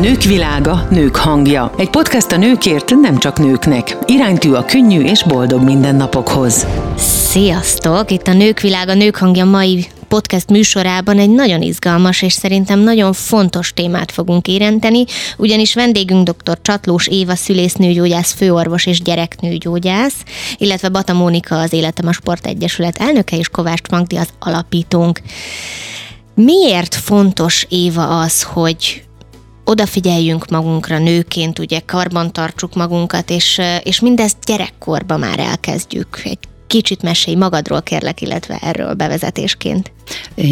Nők világa, nők hangja. Egy podcast a nőkért, nem csak nőknek. Iránytű a könnyű és boldog mindennapokhoz. Sziasztok! Itt a Nők világa, nők hangja mai podcast műsorában egy nagyon izgalmas és szerintem nagyon fontos témát fogunk érinteni, ugyanis vendégünk dr. Csatlós Éva szülésznőgyógyász, főorvos és gyereknőgyógyász, illetve Bata Mónika az Életem a Sport Egyesület elnöke és Kovács Magdi az alapítónk. Miért fontos Éva az, hogy odafigyeljünk magunkra nőként, ugye karban tartsuk magunkat, és, és mindezt gyerekkorban már elkezdjük. Egy kicsit mesélj magadról kérlek, illetve erről bevezetésként.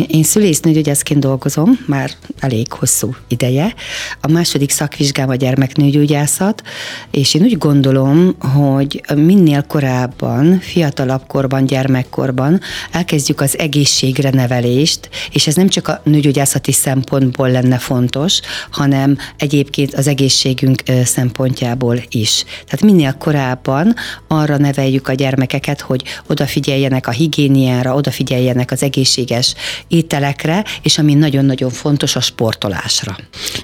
Én szülésznőgyógyászként dolgozom már elég hosszú ideje. A második szakvizsgám a gyermeknőgyógyászat, és én úgy gondolom, hogy minél korábban, fiatalabb korban, gyermekkorban elkezdjük az egészségre nevelést, és ez nem csak a nőgyógyászati szempontból lenne fontos, hanem egyébként az egészségünk szempontjából is. Tehát minél korábban arra neveljük a gyermekeket, hogy odafigyeljenek a higiéniára, odafigyeljenek az egészséges ételekre, és ami nagyon-nagyon fontos, a sportolásra.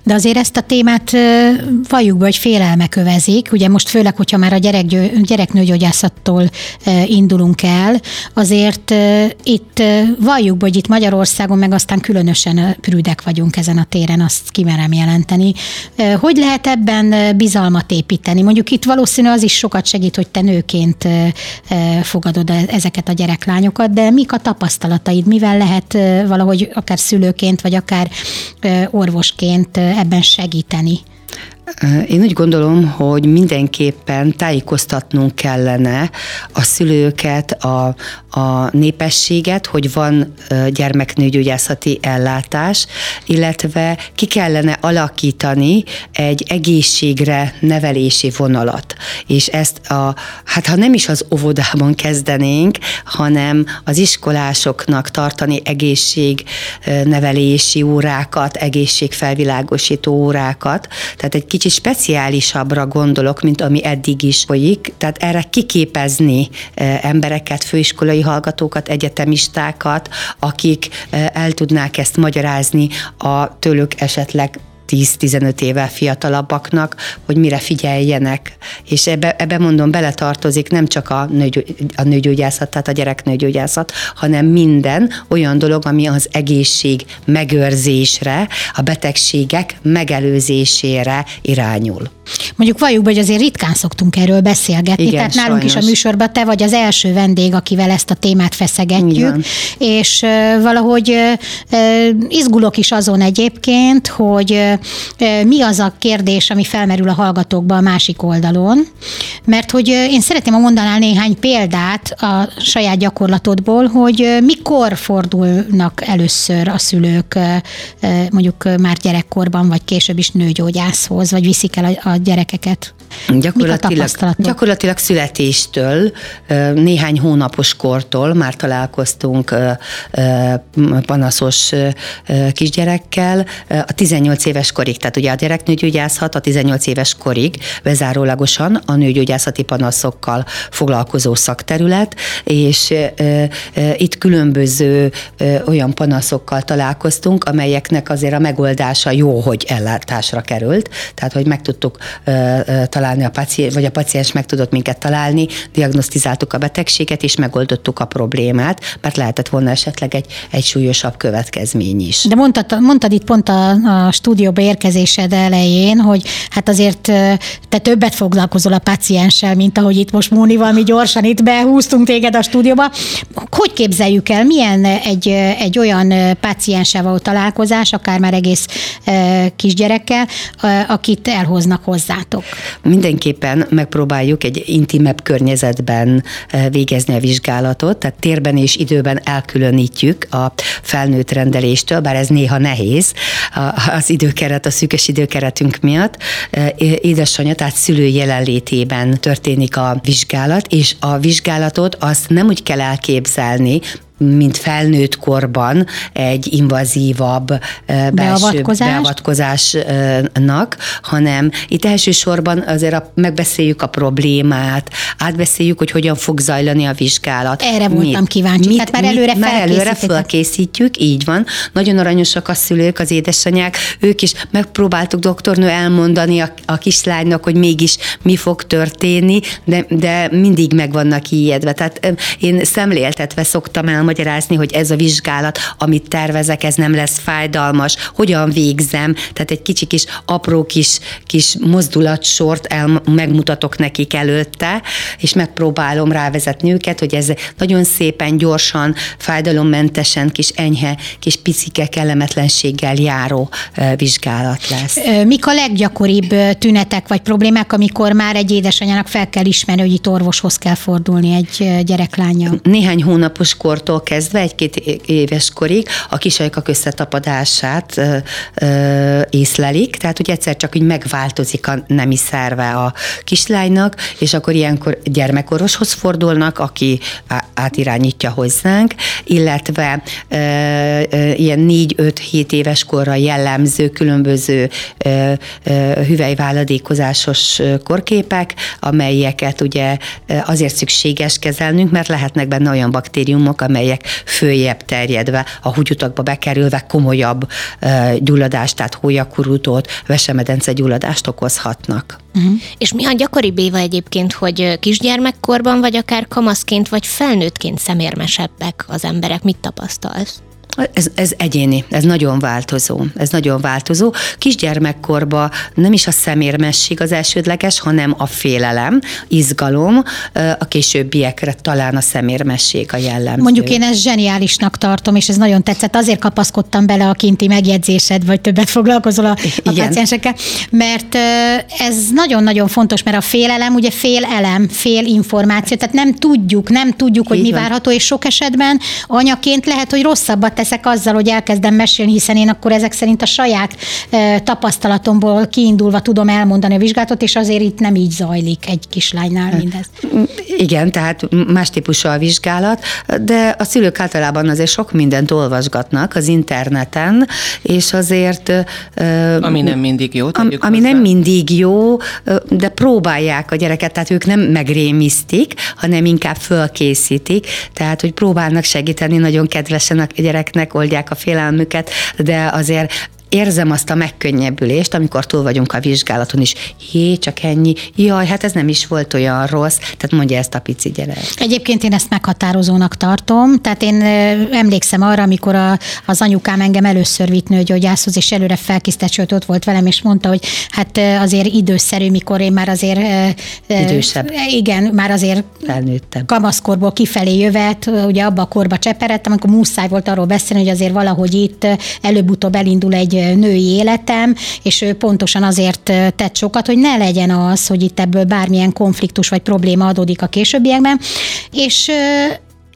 De azért ezt a témát valljuk be, hogy félelme kövezik, ugye most főleg, hogyha már a gyerek, gyereknőgyógyászattól indulunk el, azért itt valljuk be, hogy itt Magyarországon meg aztán különösen prűdek vagyunk ezen a téren, azt kimerem jelenteni. Hogy lehet ebben bizalmat építeni? Mondjuk itt valószínű az is sokat segít, hogy te nőként fogadod e-, ezeket a gyereklányokat, de mik a tapasztalataid, mivel lehet valahogy akár szülőként, vagy akár orvosként ebben segíteni? Én úgy gondolom, hogy mindenképpen tájékoztatnunk kellene a szülőket, a, a népességet, hogy van gyermeknőgyógyászati ellátás, illetve ki kellene alakítani egy egészségre nevelési vonalat. És ezt a, hát ha nem is az óvodában kezdenénk, hanem az iskolásoknak tartani egészségnevelési órákat, egészségfelvilágosító órákat, tehát egy kicsit speciálisabbra gondolok, mint ami eddig is folyik, tehát erre kiképezni embereket, főiskolai hallgatókat, egyetemistákat, akik el tudnák ezt magyarázni a tőlük esetleg 10-15 évvel fiatalabbaknak, hogy mire figyeljenek. És ebbe, ebbe mondom, beletartozik nem csak a, nőgy, a nőgyógyászat, tehát a gyereknőgyógyászat, hanem minden olyan dolog, ami az egészség megőrzésre, a betegségek megelőzésére irányul. Mondjuk valljuk, hogy azért ritkán szoktunk erről beszélgetni, Igen, tehát nálunk sajnos. is a műsorban te vagy az első vendég, akivel ezt a témát feszegetjük, Igen. és valahogy izgulok is azon egyébként, hogy mi az a kérdés, ami felmerül a hallgatókban a másik oldalon, mert hogy én szeretném, a mondanál néhány példát a saját gyakorlatodból, hogy mikor fordulnak először a szülők mondjuk már gyerekkorban, vagy később is nőgyógyászhoz, vagy viszik el a, a gyerekeket? Gyakorlatilag, gyakorlatilag születéstől, néhány hónapos kortól már találkoztunk panaszos kisgyerekkel. A 18 éves korig, tehát ugye a gyereknőgyógyászat a 18 éves korig bezárólagosan a nőgyógyászati panaszokkal foglalkozó szakterület, és itt különböző olyan panaszokkal találkoztunk, amelyeknek azért a megoldása jó, hogy ellátásra került, tehát hogy meg tudtuk találni a paciens, vagy a paciens meg tudott minket találni, diagnosztizáltuk a betegséget, és megoldottuk a problémát, mert lehetett volna esetleg egy, egy súlyosabb következmény is. De mondtad, mondtad itt pont a, a stúdióba érkezésed elején, hogy hát azért te többet foglalkozol a pacienssel, mint ahogy itt most Mónival mi gyorsan itt behúztunk téged a stúdióba. Hogy képzeljük el, milyen egy, egy olyan pacienssel való találkozás, akár már egész kisgyerekkel, akit elhoznak hozzátok? Mindenképpen megpróbáljuk egy intimebb környezetben végezni a vizsgálatot, tehát térben és időben elkülönítjük a felnőtt rendeléstől, bár ez néha nehéz az időkeret, a szűkös időkeretünk miatt. Édesanyja, tehát szülő jelenlétében történik a vizsgálat, és a vizsgálatot azt nem úgy kell elképzelni, mint felnőtt korban egy invazívabb belső beavatkozás. beavatkozásnak, hanem itt elsősorban azért a, megbeszéljük a problémát, átbeszéljük, hogy hogyan fog zajlani a vizsgálat. Erre voltam mit, kíváncsi, mit, tehát már előre Már előre felkészítjük, így van. Nagyon aranyosak a szülők, az édesanyák, ők is megpróbáltuk doktornő elmondani a, a kislánynak, hogy mégis mi fog történni, de, de mindig meg vannak ijedve. Tehát én szemléltetve szoktam elmagyarázni, hogy ez a vizsgálat, amit tervezek, ez nem lesz fájdalmas, hogyan végzem, tehát egy kicsi kis apró kis, kis mozdulatsort el, megmutatok nekik előtte, és megpróbálom rávezetni őket, hogy ez nagyon szépen, gyorsan, fájdalommentesen, kis enyhe, kis picike kellemetlenséggel járó vizsgálat lesz. Mik a leggyakoribb tünetek vagy problémák, amikor már egy édesanyának fel kell ismerni, hogy itt orvoshoz kell fordulni egy gyereklánya? Néhány hónapos kortól kezdve, egy-két éves korig a kisajkak összetapadását ö, ö, észlelik, tehát hogy egyszer csak úgy megváltozik a nemi szerve a kislánynak, és akkor ilyenkor gyermekorvoshoz fordulnak, aki átirányítja hozzánk, illetve ö, ö, ilyen 4-5-7 éves korra jellemző különböző ö, ö, hüvelyváladékozásos korképek, amelyeket ugye azért szükséges kezelnünk, mert lehetnek benne olyan baktériumok, amelyek följebb terjedve, a húgyutakba bekerülve komolyabb gyulladást, tehát hólyakurutót, vesemedence gyulladást okozhatnak. Uh-huh. És mi a gyakoribb éva egyébként, hogy kisgyermekkorban, vagy akár kamaszként, vagy felnőttként szemérmesebbek az emberek? Mit tapasztalsz? Ez, ez egyéni, ez nagyon változó. Ez nagyon változó. Kisgyermekkorban nem is a szemérmesség az elsődleges, hanem a félelem, izgalom, a későbbiekre talán a szemérmesség a jellemző. Mondjuk én ezt zseniálisnak tartom, és ez nagyon tetszett. Azért kapaszkodtam bele a kinti megjegyzésed, vagy többet foglalkozol a, a paciensekkel, mert ez nagyon-nagyon fontos, mert a félelem ugye fél elem, fél információ, tehát nem tudjuk, nem tudjuk, hogy Így mi van. várható, és sok esetben anyaként lehet, hogy rosszabbat teszek azzal, hogy elkezdem mesélni, hiszen én akkor ezek szerint a saját tapasztalatomból kiindulva tudom elmondani a vizsgálatot, és azért itt nem így zajlik egy kislánynál mindez. Igen, tehát más típusú a vizsgálat, de a szülők általában azért sok mindent olvasgatnak az interneten, és azért... Ami nem mindig jó. Ami hozzá. nem mindig jó, de próbálják a gyereket, tehát ők nem megrémisztik, hanem inkább fölkészítik, tehát hogy próbálnak segíteni nagyon kedvesen a gyerek gyerekeknek oldják a félelmüket, de azért érzem azt a megkönnyebbülést, amikor túl vagyunk a vizsgálaton is. Jé, csak ennyi. Jaj, hát ez nem is volt olyan rossz. Tehát mondja ezt a pici gyerek. Egyébként én ezt meghatározónak tartom. Tehát én emlékszem arra, amikor a, az anyukám engem először vitt nőgyógyászhoz, és előre felkészített, sőt ott volt velem, és mondta, hogy hát azért időszerű, mikor én már azért idősebb. Igen, már azért felnőttem. Kamaszkorból kifelé jövet, ugye abba a korba cseperedtem, amikor muszáj volt arról beszélni, hogy azért valahogy itt előbb-utóbb elindul egy női életem, és ő pontosan azért tett sokat, hogy ne legyen az, hogy itt ebből bármilyen konfliktus vagy probléma adódik a későbbiekben, és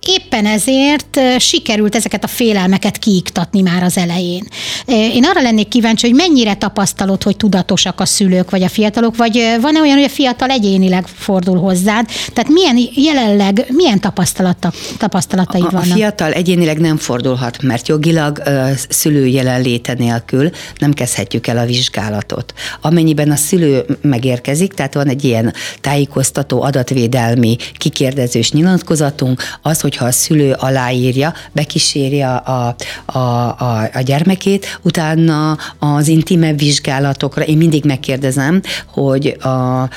éppen ezért sikerült ezeket a félelmeket kiiktatni már az elején. Én arra lennék kíváncsi, hogy mennyire tapasztalod, hogy tudatosak a szülők vagy a fiatalok, vagy van-e olyan, hogy a fiatal egyénileg fordul hozzád? Tehát milyen jelenleg, milyen tapasztalata, tapasztalataid a, vannak? A fiatal egyénileg nem fordulhat, mert jogilag szülő jelenléte nélkül nem kezdhetjük el a vizsgálatot. Amennyiben a szülő megérkezik, tehát van egy ilyen tájékoztató adatvédelmi kikérdezős nyilatkozatunk, az, hogy hogyha a szülő aláírja, bekíséri a, a, a, a, a gyermekét, utána az intime vizsgálatokra, én mindig megkérdezem, hogy a, a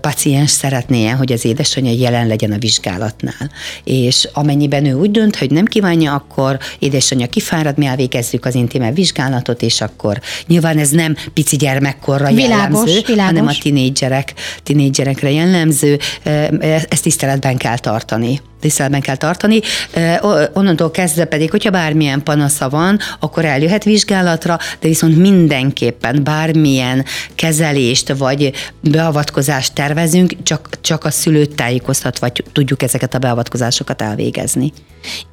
paciens szeretné hogy az édesanyja jelen legyen a vizsgálatnál. És amennyiben ő úgy dönt, hogy nem kívánja, akkor édesanyja kifárad, mi elvégezzük az intime vizsgálatot, és akkor nyilván ez nem pici gyermekkorra világos, jellemző, világos. hanem a tinédzserek, tinédzserekre jellemző, ezt tiszteletben kell tartani tiszteletben kell tartani. Onnantól kezdve pedig, hogyha bármilyen panasza van, akkor eljöhet vizsgálatra, de viszont mindenképpen bármilyen kezelést vagy beavatkozást tervezünk, csak, csak a szülőt tájékoztat, vagy tudjuk ezeket a beavatkozásokat elvégezni.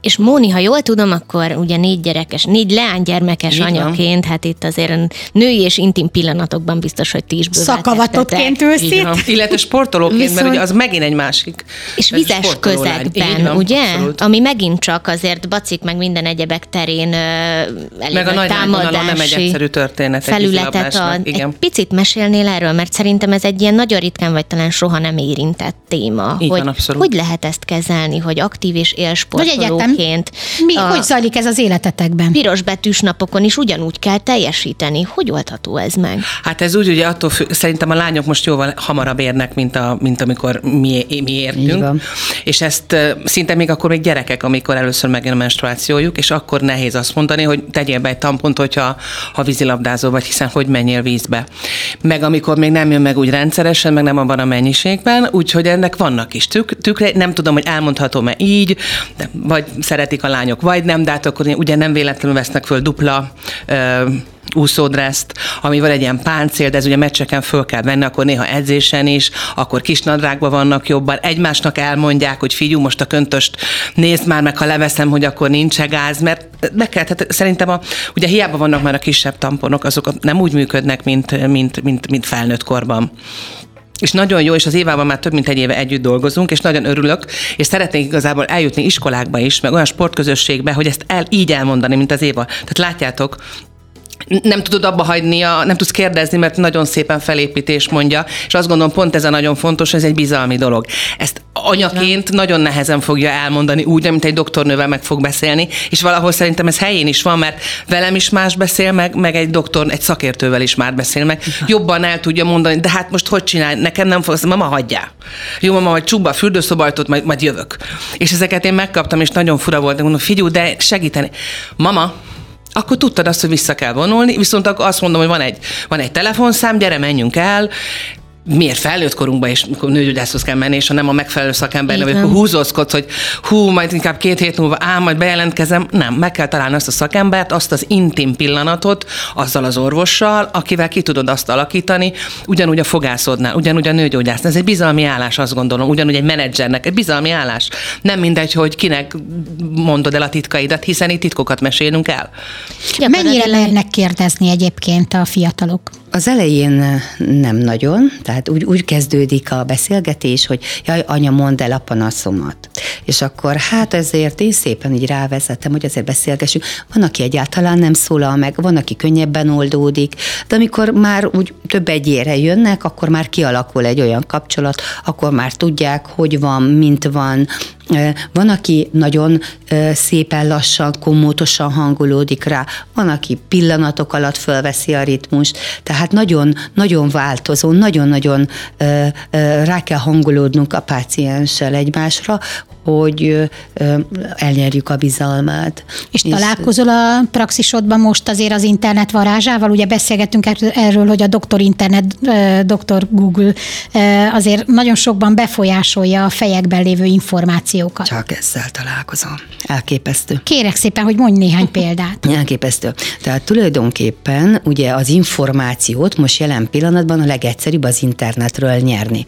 És Móni, ha jól tudom, akkor ugye négy gyerekes, négy leánygyermekes Így anyaként, van. hát itt azért női és intim pillanatokban biztos, hogy ti is Szakavatottként ülsz itt. Illetve sportolóként, Viszont... mert ugye az megint egy másik. És vizes közegben képen, van, ugye? Abszolút. Ami megint csak azért bacik meg minden egyebek terén elég meg a nagy támadási nem egy egyszerű történet. Felületet ad. Igen. Egy picit mesélnél erről, mert szerintem ez egy ilyen nagyon ritkán, vagy talán soha nem érintett téma. Így hogy, van, abszolút. hogy lehet ezt kezelni, hogy aktív és élsportolóként. Mi, a hogy zajlik ez az életetekben? Piros betűs napokon is ugyanúgy kell teljesíteni. Hogy oldható ez meg? Hát ez úgy, ugye attól függ, szerintem a lányok most jóval hamarabb érnek, mint, a, mint amikor mi, mi értünk. És ezt szinte még akkor még gyerekek, amikor először megjön a menstruációjuk, és akkor nehéz azt mondani, hogy tegyél be egy tampont, hogyha ha vízilabdázó vagy, hiszen hogy menjél vízbe. Meg amikor még nem jön meg úgy rendszeresen, meg nem abban a mennyiségben, úgyhogy ennek vannak is tük, tükre, nem tudom, hogy elmondhatom-e így, de vagy szeretik a lányok, vagy nem, de hát akkor ugye nem véletlenül vesznek föl dupla ö, úszódreszt, ami van egy ilyen páncél, de ez ugye meccseken föl kell venni, akkor néha edzésen is, akkor kis nadrágban vannak jobban, egymásnak elmondják, hogy figyú, most a köntöst nézd már meg, ha leveszem, hogy akkor nincs gáz, mert be kell, tehát szerintem a, ugye hiába vannak már a kisebb tamponok, azok nem úgy működnek, mint, mint, mint, mint felnőtt korban és nagyon jó, és az Évával már több mint egy éve együtt dolgozunk, és nagyon örülök, és szeretnék igazából eljutni iskolákba is, meg olyan sportközösségbe, hogy ezt el, így elmondani, mint az Éva. Tehát látjátok, nem tudod abba hagyni, a, nem tudsz kérdezni, mert nagyon szépen felépítés mondja, és azt gondolom pont ez a nagyon fontos, ez egy bizalmi dolog. Ezt anyaként nem. nagyon nehezen fogja elmondani úgy, mint egy doktornővel meg fog beszélni, és valahol szerintem ez helyén is van, mert velem is más beszél, meg, meg egy doktor, egy szakértővel is már beszél, meg jobban el tudja mondani, de hát most hogy csinálj, nekem nem fogsz, mama hagyjál. Jó, mama, hogy csukba a fürdőszobajtot, majd, majd jövök. És ezeket én megkaptam, és nagyon fura volt, mondom, figyú, de segíteni. Mama, akkor tudtad azt, hogy vissza kell vonulni, viszont akkor azt mondom, hogy van egy, van egy telefonszám, gyere, menjünk el, miért felnőtt korunkban is, nőgyógyászhoz kell menni, és ha nem a megfelelő szakember, vagy akkor húzózkodsz, hogy hú, majd inkább két hét múlva, á, majd bejelentkezem. Nem, meg kell találni azt a szakembert, azt az intim pillanatot, azzal az orvossal, akivel ki tudod azt alakítani, ugyanúgy a fogászodnál, ugyanúgy a nőgyógyász. Ez egy bizalmi állás, azt gondolom, ugyanúgy egy menedzsernek, egy bizalmi állás. Nem mindegy, hogy kinek mondod el a titkaidat, hiszen itt titkokat mesélünk el. Mennyire mernek kérdezni egyébként a fiatalok? Az elején nem nagyon, tehát úgy, úgy kezdődik a beszélgetés, hogy jaj, anya, mondd el a panaszomat. És akkor hát ezért én szépen így rávezetem, hogy azért beszélgessünk. Van, aki egyáltalán nem szólal meg, van, aki könnyebben oldódik, de amikor már úgy több egyére jönnek, akkor már kialakul egy olyan kapcsolat, akkor már tudják, hogy van, mint van, van, aki nagyon szépen lassan, komótosan hangolódik rá, van, aki pillanatok alatt fölveszi a ritmust, tehát nagyon, nagyon változó, nagyon-nagyon rá kell hangolódnunk a pácienssel egymásra, hogy elnyerjük a bizalmát. És, és találkozol a praxisodban most azért az internet varázsával? Ugye beszélgettünk erről, hogy a doktor internet, doktor Google azért nagyon sokban befolyásolja a fejekben lévő információkat. Csak ezzel találkozom. Elképesztő. Kérek szépen, hogy mondj néhány példát. Elképesztő. Tehát tulajdonképpen ugye az információt most jelen pillanatban a legegyszerűbb az internetről nyerni.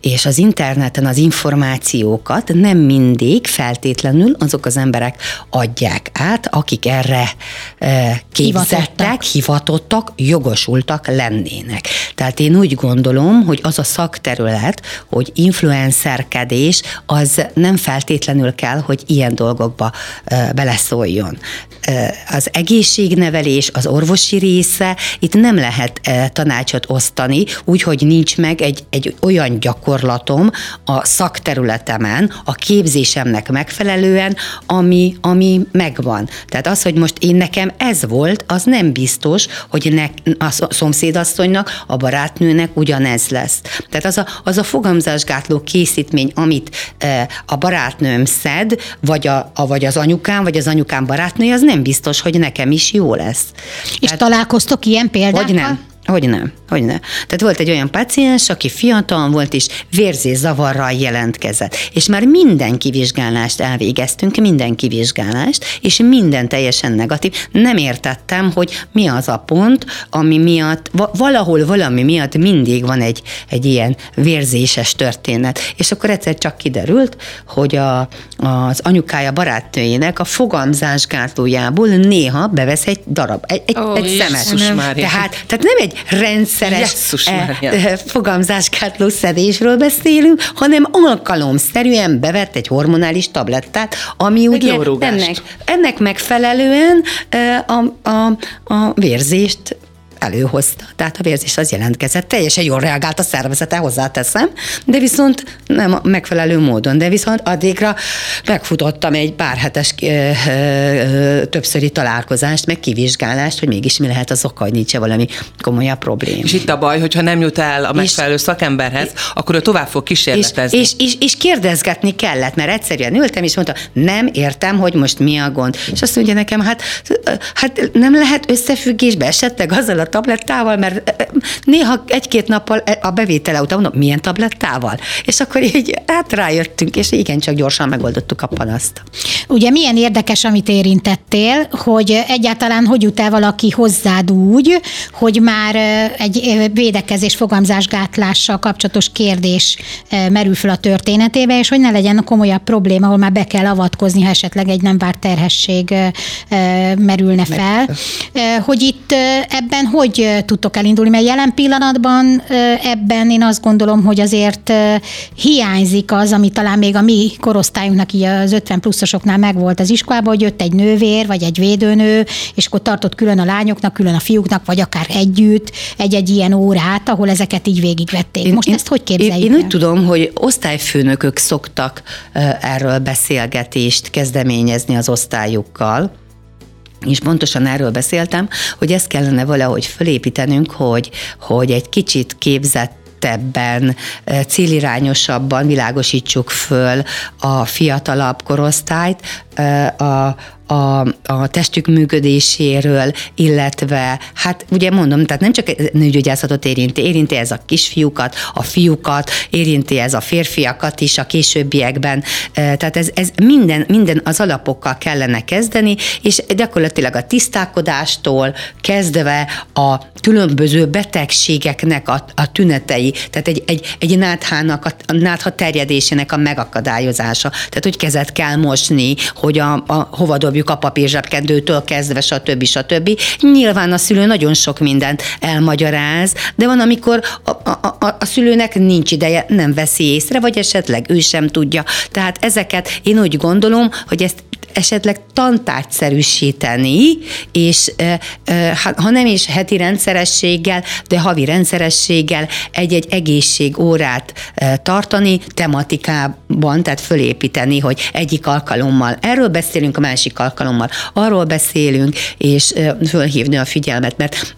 És az interneten az információkat nem mi mindig feltétlenül azok az emberek adják át, akik erre e, képzettek, hivatottak. hivatottak, jogosultak lennének. Tehát én úgy gondolom, hogy az a szakterület, hogy influencerkedés, az nem feltétlenül kell, hogy ilyen dolgokba beleszóljon. Az egészségnevelés, az orvosi része, itt nem lehet tanácsot osztani, úgyhogy nincs meg egy, egy olyan gyakorlatom a szakterületemen, a kép képzésemnek megfelelően, ami, ami megvan. Tehát az, hogy most én nekem ez volt, az nem biztos, hogy ne, a szomszédasszonynak, a barátnőnek ugyanez lesz. Tehát az a, az a fogamzásgátló készítmény, amit e, a barátnőm szed, vagy, a, a, vagy az anyukám, vagy az anyukám barátnője, az nem biztos, hogy nekem is jó lesz. És Tehát, találkoztok ilyen példákkal? Hogy nem. Hogy nem, hogy nem. Tehát volt egy olyan paciens, aki fiatal volt, és zavarral jelentkezett. És már minden kivizsgálást elvégeztünk, minden kivizsgálást, és minden teljesen negatív. Nem értettem, hogy mi az a pont, ami miatt, valahol valami miatt mindig van egy, egy ilyen vérzéses történet. És akkor egyszer csak kiderült, hogy a, az anyukája barátnőjének a fogamzásgátlójából néha bevesz egy darab, egy, egy, oh, egy szemet. Tehát, tehát nem egy egy rendszeres Jesszus, eh, eh, fogamzáskátló szedésről beszélünk, hanem alkalomszerűen bevett egy hormonális tablettát, ami ugye ennek, ennek megfelelően eh, a, a, a vérzést előhozta. Tehát a vérzés az jelentkezett. Teljesen jól reagált a szervezete, hozzáteszem, de viszont nem megfelelő módon. De viszont addigra megfutottam egy pár hetes ö, ö, ö, többszöri találkozást, meg kivizsgálást, hogy mégis mi lehet az oka, hogy nincs valami komolyabb probléma. És itt a baj, hogyha nem jut el a megfelelő szakemberhez, akkor ő tovább fog és, kísérletezni. és, és, és kérdezgetni kellett, mert egyszerűen ültem, és mondta, nem értem, hogy most mi a gond. És azt mondja nekem, hát, hát nem lehet összefüggésbe esetleg azzal a tablettával, mert eh, néha egy-két nappal a bevétele után mondom, milyen tablettával? És akkor így hát rájöttünk, és igen, csak gyorsan megoldottuk a panaszt. Ugye milyen érdekes, amit érintettél, hogy egyáltalán hogy jut el valaki hozzád úgy, hogy már egy védekezés fogamzásgátlással kapcsolatos kérdés merül fel a történetébe, és hogy ne legyen komolyabb probléma, ahol már be kell avatkozni, ha esetleg egy nem várt terhesség merülne fel. Hogy itt ebben hogy tudtok elindulni, mert jelen pillanatban ebben én azt gondolom, hogy azért hiányzik az, ami talán még a mi korosztályunknak, így az 50 pluszosoknál megvolt az iskolában, hogy jött egy nővér, vagy egy védőnő, és akkor tartott külön a lányoknak, külön a fiúknak, vagy akár együtt egy-egy ilyen órát, ahol ezeket így végigvették. Most ezt hogy képzeljük Én, én úgy tudom, hogy osztályfőnökök szoktak erről beszélgetést kezdeményezni az osztályukkal, és pontosan erről beszéltem, hogy ezt kellene valahogy fölépítenünk, hogy, hogy egy kicsit képzett ebben célirányosabban világosítsuk föl a fiatalabb korosztályt, a, a, a testük működéséről, illetve hát ugye mondom, tehát nem csak nőgyógyászatot érinti, érinti ez a kisfiúkat, a fiúkat, érinti ez a férfiakat is a későbbiekben, tehát ez, ez minden, minden az alapokkal kellene kezdeni, és gyakorlatilag a tisztálkodástól kezdve a különböző betegségeknek a, a tünetei, tehát egy, egy, egy náthának, a, a nátha terjedésének a megakadályozása, tehát hogy kezet kell mosni, hogy a, a hova dobjuk a papírzsebkendőtől kezdve, stb. stb. Nyilván a szülő nagyon sok mindent elmagyaráz, de van, amikor a, a, a, a szülőnek nincs ideje, nem veszi észre, vagy esetleg ő sem tudja. Tehát ezeket én úgy gondolom, hogy ezt esetleg tantárgyszerűsíteni, és ha nem is heti rendszerességgel, de havi rendszerességgel egy-egy egészségórát tartani tematikában, tehát fölépíteni, hogy egyik alkalommal erről beszélünk, a másik alkalommal arról beszélünk, és fölhívni a figyelmet, mert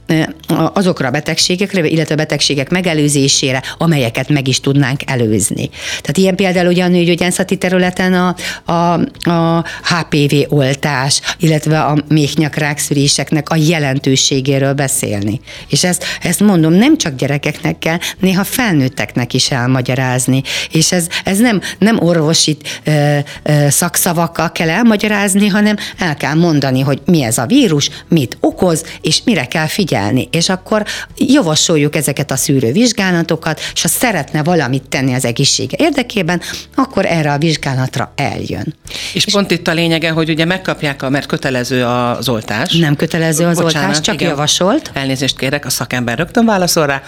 azokra a betegségekre, illetve a betegségek megelőzésére, amelyeket meg is tudnánk előzni. Tehát ilyen például ugye a nőgyógyászati területen a, a, a HPV oltás, illetve a méhnyak-rákszüléseknek a jelentőségéről beszélni. És ezt, ezt mondom, nem csak gyerekeknek kell, néha felnőtteknek is elmagyarázni. És ez, ez nem, nem orvosi ö, ö, szakszavakkal kell elmagyarázni, hanem el kell mondani, hogy mi ez a vírus, mit okoz, és mire kell figyelni. És akkor javasoljuk ezeket a szűrővizsgálatokat, és ha szeretne valamit tenni az egészsége érdekében, akkor erre a vizsgálatra eljön. És, és pont itt a lényege, hogy ugye megkapják, a, mert kötelező az oltás. Nem kötelező az Bocsánat, oltás, csak igen, javasolt. Elnézést kérek, a szakember rögtön válaszol rá.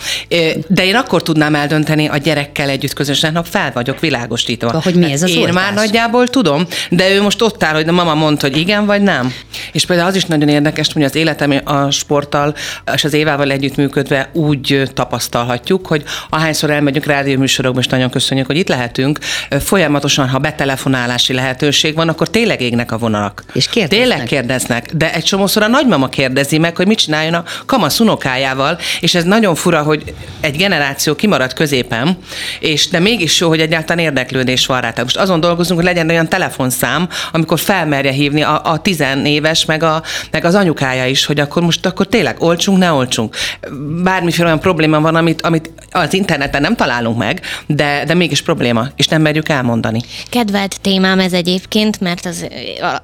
De én akkor tudnám eldönteni a gyerekkel együtt közösen, ha fel vagyok világosítva. Hogy mi ez az Én oltás? már nagyjából tudom, de ő most ott áll, hogy a mama mondta, hogy igen vagy nem. És például az is nagyon érdekes, hogy az életem a sporttal és az Évával együttműködve úgy tapasztalhatjuk, hogy ahányszor elmegyünk rádióműsorokba, és nagyon köszönjük, hogy itt lehetünk, folyamatosan, ha betelefonálási lehetőség van, akkor tényleg égnek a vonalak. És kérdeznek. Tényleg kérdeznek, de egy csomószor a nagymama kérdezi meg, hogy mit csináljon a kamasz unokájával, és ez nagyon fura, hogy egy generáció kimarad középen, és de mégis jó, hogy egyáltalán érdeklődés van rá. Tehát most azon dolgozunk, hogy legyen olyan telefonszám, amikor felmerje hívni a, a tizenéves, meg, a, meg az anyukája is, hogy akkor most akkor tényleg olcsunk, ne olcsunk. Bármiféle olyan probléma van, amit, amit az interneten nem találunk meg, de, de mégis probléma, és nem merjük elmondani. Kedvelt témám ez egyébként, mert az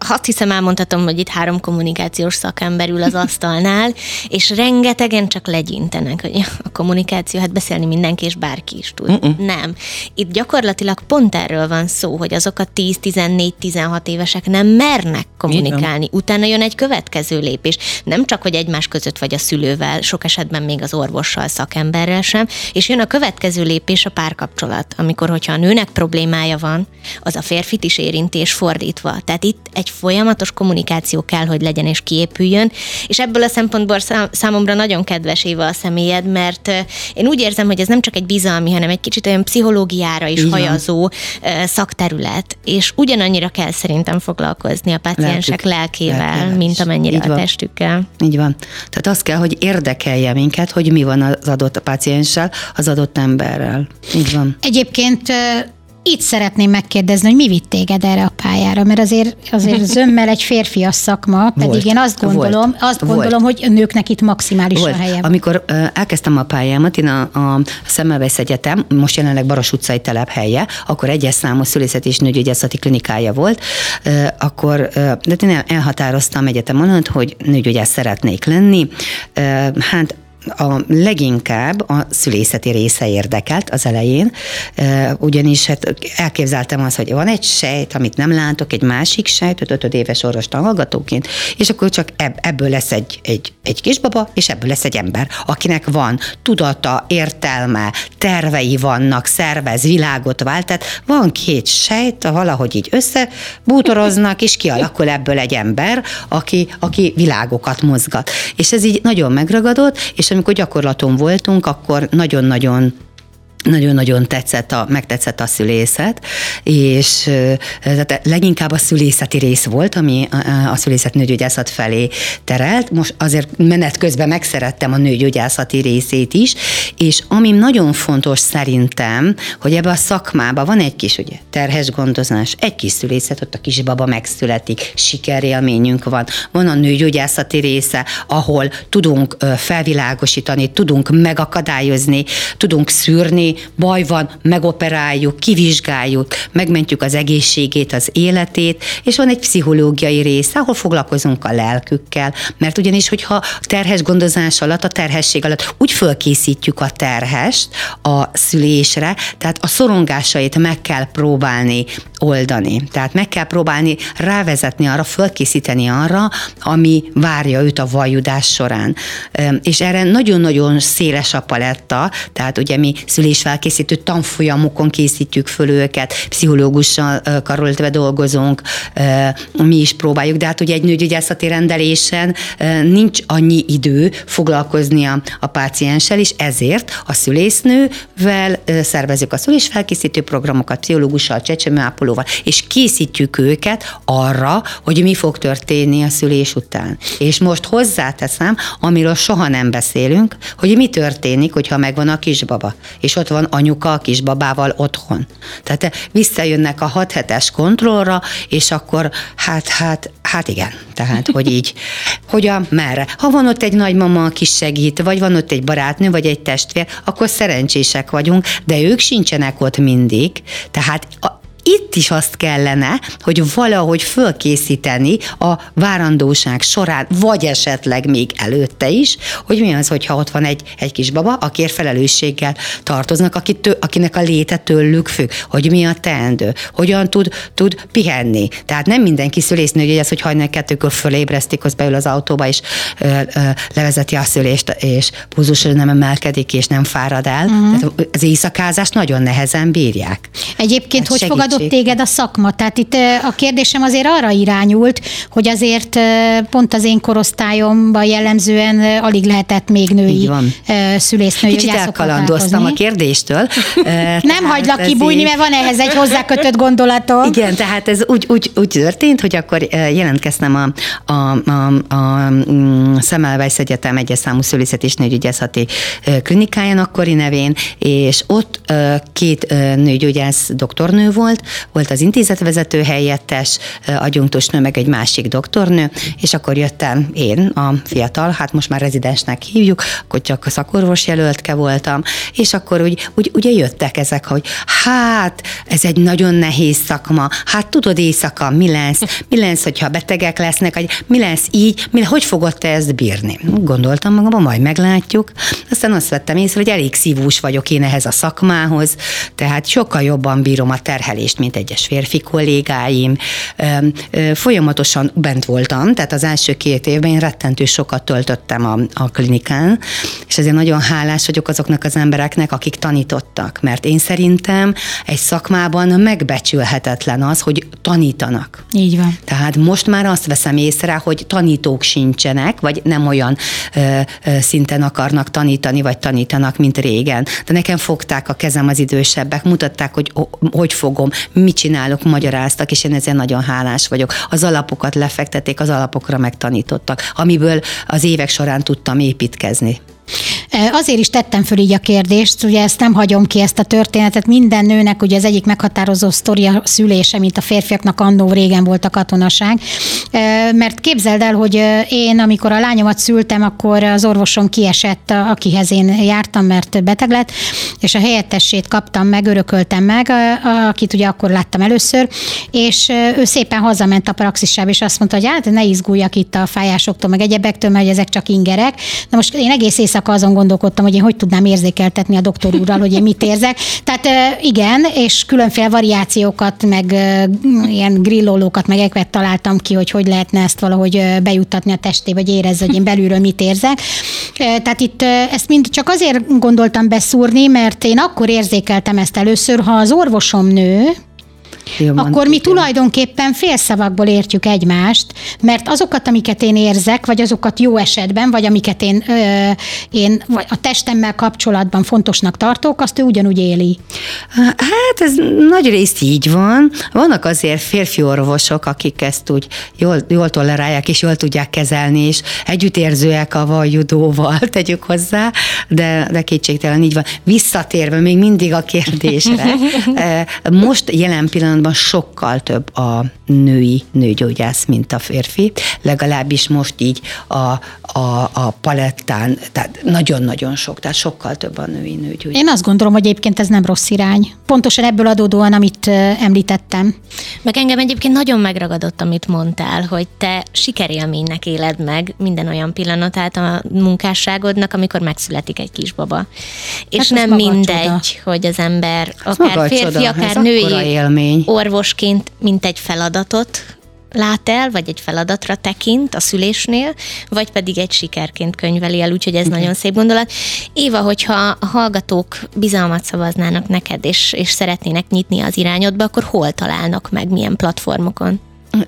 azt hiszem elmondhatom, hogy itt három kommunikációs szakember ül az asztalnál, és rengetegen csak legyintenek, hogy a kommunikáció, hát beszélni mindenki, és bárki is tud. Uh-uh. Nem. Itt gyakorlatilag pont erről van szó, hogy azok a 10-14-16 évesek nem mernek kommunikálni. Utána jön egy következő lépés. Nem csak, hogy egymás között vagy a szülővel, sok esetben még az orvossal, szakemberrel sem, és jön a következő lépés a párkapcsolat, amikor, hogyha a nőnek problémája van, az a férfit is érinti, és fordítva. Tehát itt egy folyamatos kommunikáció kell, hogy legyen és kiépüljön, és ebből a szempontból számomra nagyon kedves Éva a személyed, mert én úgy érzem, hogy ez nem csak egy bizalmi, hanem egy kicsit olyan pszichológiára is Igen. hajazó szakterület, és ugyanannyira kell szerintem foglalkozni a paciensek lelkével, lelkével mint amennyire a testükkel. Így van. Tehát azt kell, hogy érdekelje minket, hogy mi van az adott pacienssel, az adott emberrel. Így van. Egyébként itt szeretném megkérdezni, hogy mi vitt téged erre a pályára, mert azért, azért zömmel egy férfias szakma, pedig volt, én azt gondolom, volt, azt gondolom, volt. hogy nőknek itt maximális volt. a helye. Amikor elkezdtem a pályámat, én a, a Szemmelweis Egyetem, most jelenleg Baros utcai telephelye, akkor egyes számú szülészet és nőgyógyászati klinikája volt, akkor de én elhatároztam egyetem hogy nőgyógyász szeretnék lenni. Hát a leginkább a szülészeti része érdekelt az elején, ugyanis hát elképzeltem azt, hogy van egy sejt, amit nem látok, egy másik sejt, öt éves orvos hallgatóként, és akkor csak ebből lesz egy, egy, egy kisbaba, és ebből lesz egy ember, akinek van tudata, értelme, tervei vannak, szervez, világot vált, tehát van két sejt, valahogy így összebútoroznak, és kialakul ebből egy ember, aki, aki világokat mozgat. És ez így nagyon megragadott, és amikor gyakorlaton voltunk, akkor nagyon-nagyon nagyon-nagyon tetszett a, megtetszett a szülészet, és tehát leginkább a szülészeti rész volt, ami a, szülészet nőgyógyászat felé terelt. Most azért menet közben megszerettem a nőgyógyászati részét is, és ami nagyon fontos szerintem, hogy ebbe a szakmába van egy kis ugye, terhes gondozás, egy kis szülészet, ott a kisbaba megszületik, sikerélményünk van. Van a nőgyógyászati része, ahol tudunk felvilágosítani, tudunk megakadályozni, tudunk szűrni, baj van, megoperáljuk, kivizsgáljuk, megmentjük az egészségét, az életét, és van egy pszichológiai része, ahol foglalkozunk a lelkükkel, mert ugyanis, hogyha terhes gondozás alatt, a terhesség alatt úgy fölkészítjük a terhest a szülésre, tehát a szorongásait meg kell próbálni oldani. Tehát meg kell próbálni rávezetni arra, fölkészíteni arra, ami várja őt a vajudás során. És erre nagyon-nagyon széles a paletta, tehát ugye mi szülésfelkészítő tanfolyamokon készítjük föl őket, pszichológussal karoltve dolgozunk, mi is próbáljuk, de hát ugye egy nőgyógyászati rendelésen nincs annyi idő foglalkozni a, pácienssel, és ezért a szülésznővel szervezünk a szülésfelkészítő programokat, pszichológussal, csecsemőápolóval, ápolóval, és készítjük őket arra, hogy mi fog történni a szülés után. És most hozzáteszem, amiről soha nem beszélünk, hogy mi történik, hogyha megvan a kisbaba, és ott van anyuka a kisbabával otthon. Tehát visszajönnek a hat hetes kontrollra, és akkor hát, hát, hát igen, tehát, hogy így, hogyan, merre. Ha van ott egy nagymama, aki segít, vagy van ott egy barátnő, vagy egy testvér, akkor szerencsések vagyunk, de ők sincsenek ott mindig, tehát itt is azt kellene, hogy valahogy fölkészíteni a várandóság során, vagy esetleg még előtte is, hogy mi az, hogyha ott van egy, egy kis baba, akiért felelősséggel tartoznak, akit, akinek a léte tőlük függ, hogy mi a teendő, hogyan tud, tud pihenni. Tehát nem mindenki szülésznő, hogy ez, hogy hajnal kettőkor fölébresztik, az beül az autóba, és ö, ö, levezeti a szülést, és púzusra nem emelkedik, és nem fárad el. Uh-huh. Tehát az éjszakázást nagyon nehezen bírják. Egyébként hát hogy fogadott segítség. téged a szakma? Tehát itt a kérdésem azért arra irányult, hogy azért pont az én korosztályomban jellemzően alig lehetett még női szülésznői Kicsit elkalandoztam a kérdéstől. Nem hagylak kibújni, mert van ehhez egy hozzákötött gondolatom. Igen, tehát ez úgy, úgy, úgy történt, hogy akkor jelentkeztem a, a, a, a mm, Szemelweis Egyetem egyes számú szülészet és nőgyógyászati klinikáján akkori nevén, és ott két nőgyógyász doktornő volt, volt az intézetvezető helyettes, agyunktus nő, meg egy másik doktornő, és akkor jöttem én, a fiatal, hát most már rezidensnek hívjuk, akkor csak a szakorvos jelöltke voltam, és akkor úgy, úgy, ugye jöttek ezek, hogy hát ez egy nagyon nehéz szakma, hát tudod éjszaka mi lesz, mi lesz, hogyha betegek lesznek, vagy mi lesz így, mi, hogy fogod te ezt bírni? Gondoltam magamban, majd meglátjuk. Aztán azt vettem észre, hogy elég szívós vagyok én ehhez a szakmához, tehát sokkal jobban bírom a terhelést, mint egyes férfi kollégáim. Folyamatosan bent voltam, tehát az első két évben én rettentő sokat töltöttem a, a klinikán, és ezért nagyon hálás vagyok azoknak az embereknek, akik tanítottak, mert én szerintem egy szakmában megbecsülhetetlen az, hogy tanítanak. Így van. Tehát most már azt veszem észre, hogy tanítók sincsenek, vagy nem olyan ö, ö, szinten akarnak tanítani, vagy tanítanak, mint régen. De nekem fogták a kezem az idősebbek, mutatták, hogy hogy fogom, mit csinálok, magyaráztak, és én ezért nagyon hálás vagyok. Az alapokat lefektették, az alapokra megtanítottak, amiből az évek során tudtam építkezni. Azért is tettem föl így a kérdést, ugye ezt nem hagyom ki ezt a történetet, minden nőnek ugye az egyik meghatározó sztoria szülése, mint a férfiaknak annó régen volt a katonaság, mert képzeld el, hogy én, amikor a lányomat szültem, akkor az orvosom kiesett, akihez én jártam, mert beteg lett, és a helyettesét kaptam meg, örököltem meg, akit ugye akkor láttam először, és ő szépen hazament a praxisába, és azt mondta, hogy hát ne izguljak itt a fájásoktól, meg egyebektől, mert ezek csak ingerek. Na most én egész éjszaka azon gondolkodtam, hogy én hogy tudnám érzékeltetni a doktor úrral, hogy én mit érzek. Tehát igen, és különféle variációkat, meg ilyen grillolókat, meg ekvet találtam ki, hogy hogy lehetne ezt valahogy bejuttatni a testébe, hogy érezze, hogy én belülről mit érzek. Tehát itt ezt mind csak azért gondoltam beszúrni, mert én akkor érzékeltem ezt először, ha az orvosom nő, Jobban akkor mi tulajdonképpen félszavakból értjük egymást, mert azokat, amiket én érzek, vagy azokat jó esetben, vagy amiket én, ö, én vagy a testemmel kapcsolatban fontosnak tartok, azt ő ugyanúgy éli. Hát ez nagy részt így van. Vannak azért férfi orvosok, akik ezt úgy jól, jól tolerálják, és jól tudják kezelni, és együttérzőek a vajudóval, tegyük hozzá, de, de kétségtelen így van. Visszatérve még mindig a kérdésre. Most jelen pillanatban pillanatban sokkal több a női nőgyógyász, mint a férfi, legalábbis most így a, a, a palettán, tehát nagyon-nagyon sok, tehát sokkal több a női nőgyógyász. Én azt gondolom, hogy egyébként ez nem rossz irány. Pontosan ebből adódóan, amit említettem. Meg engem egyébként nagyon megragadott, amit mondtál, hogy te sikerélménynek éled meg minden olyan pillanatát a munkásságodnak, amikor megszületik egy kisbaba. És hát nem mindegy, csoda. hogy az ember, akár férfi, csoda. akár ez női élmény. Orvosként, mint egy feladatot lát el, vagy egy feladatra tekint a szülésnél, vagy pedig egy sikerként könyveli el, úgyhogy ez okay. nagyon szép gondolat. Éva, hogyha a hallgatók bizalmat szavaznának neked, és, és szeretnének nyitni az irányodba, akkor hol találnak meg, milyen platformokon?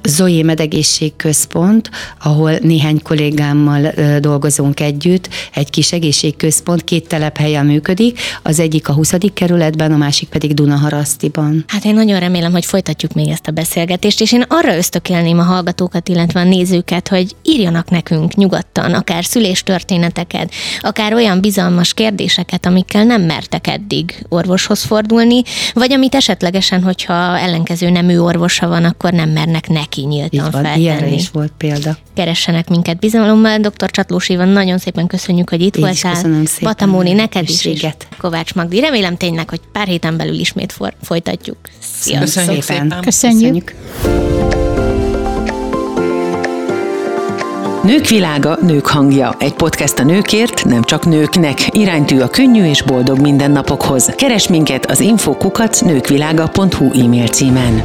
Zoé Medegészségközpont, ahol néhány kollégámmal dolgozunk együtt, egy kis egészségközpont, két telephelyen működik, az egyik a 20. kerületben, a másik pedig Dunaharasztiban. Hát én nagyon remélem, hogy folytatjuk még ezt a beszélgetést, és én arra ösztökélném a hallgatókat, illetve a nézőket, hogy írjanak nekünk nyugodtan, akár szüléstörténeteket, akár olyan bizalmas kérdéseket, amikkel nem mertek eddig orvoshoz fordulni, vagy amit esetlegesen, hogyha ellenkező nemű orvosa van, akkor nem mernek neki nyíltan van, feltenni. Ilyenre is volt példa. Keressenek minket bizalommal. Dr. Csatlós Ivan, nagyon szépen köszönjük, hogy itt Én voltál. köszönöm szépen. Batamóni, neked is, is. Kovács Magdi. Remélem tényleg, hogy pár héten belül ismét for- folytatjuk. Sziasztok. Köszönjük szépen. Köszönjük. Nők világa, nők hangja. Egy podcast a nőkért, nem csak nőknek. Iránytű a könnyű és boldog mindennapokhoz. Keres minket az infokukat nőkvilága.hu e-mail címen.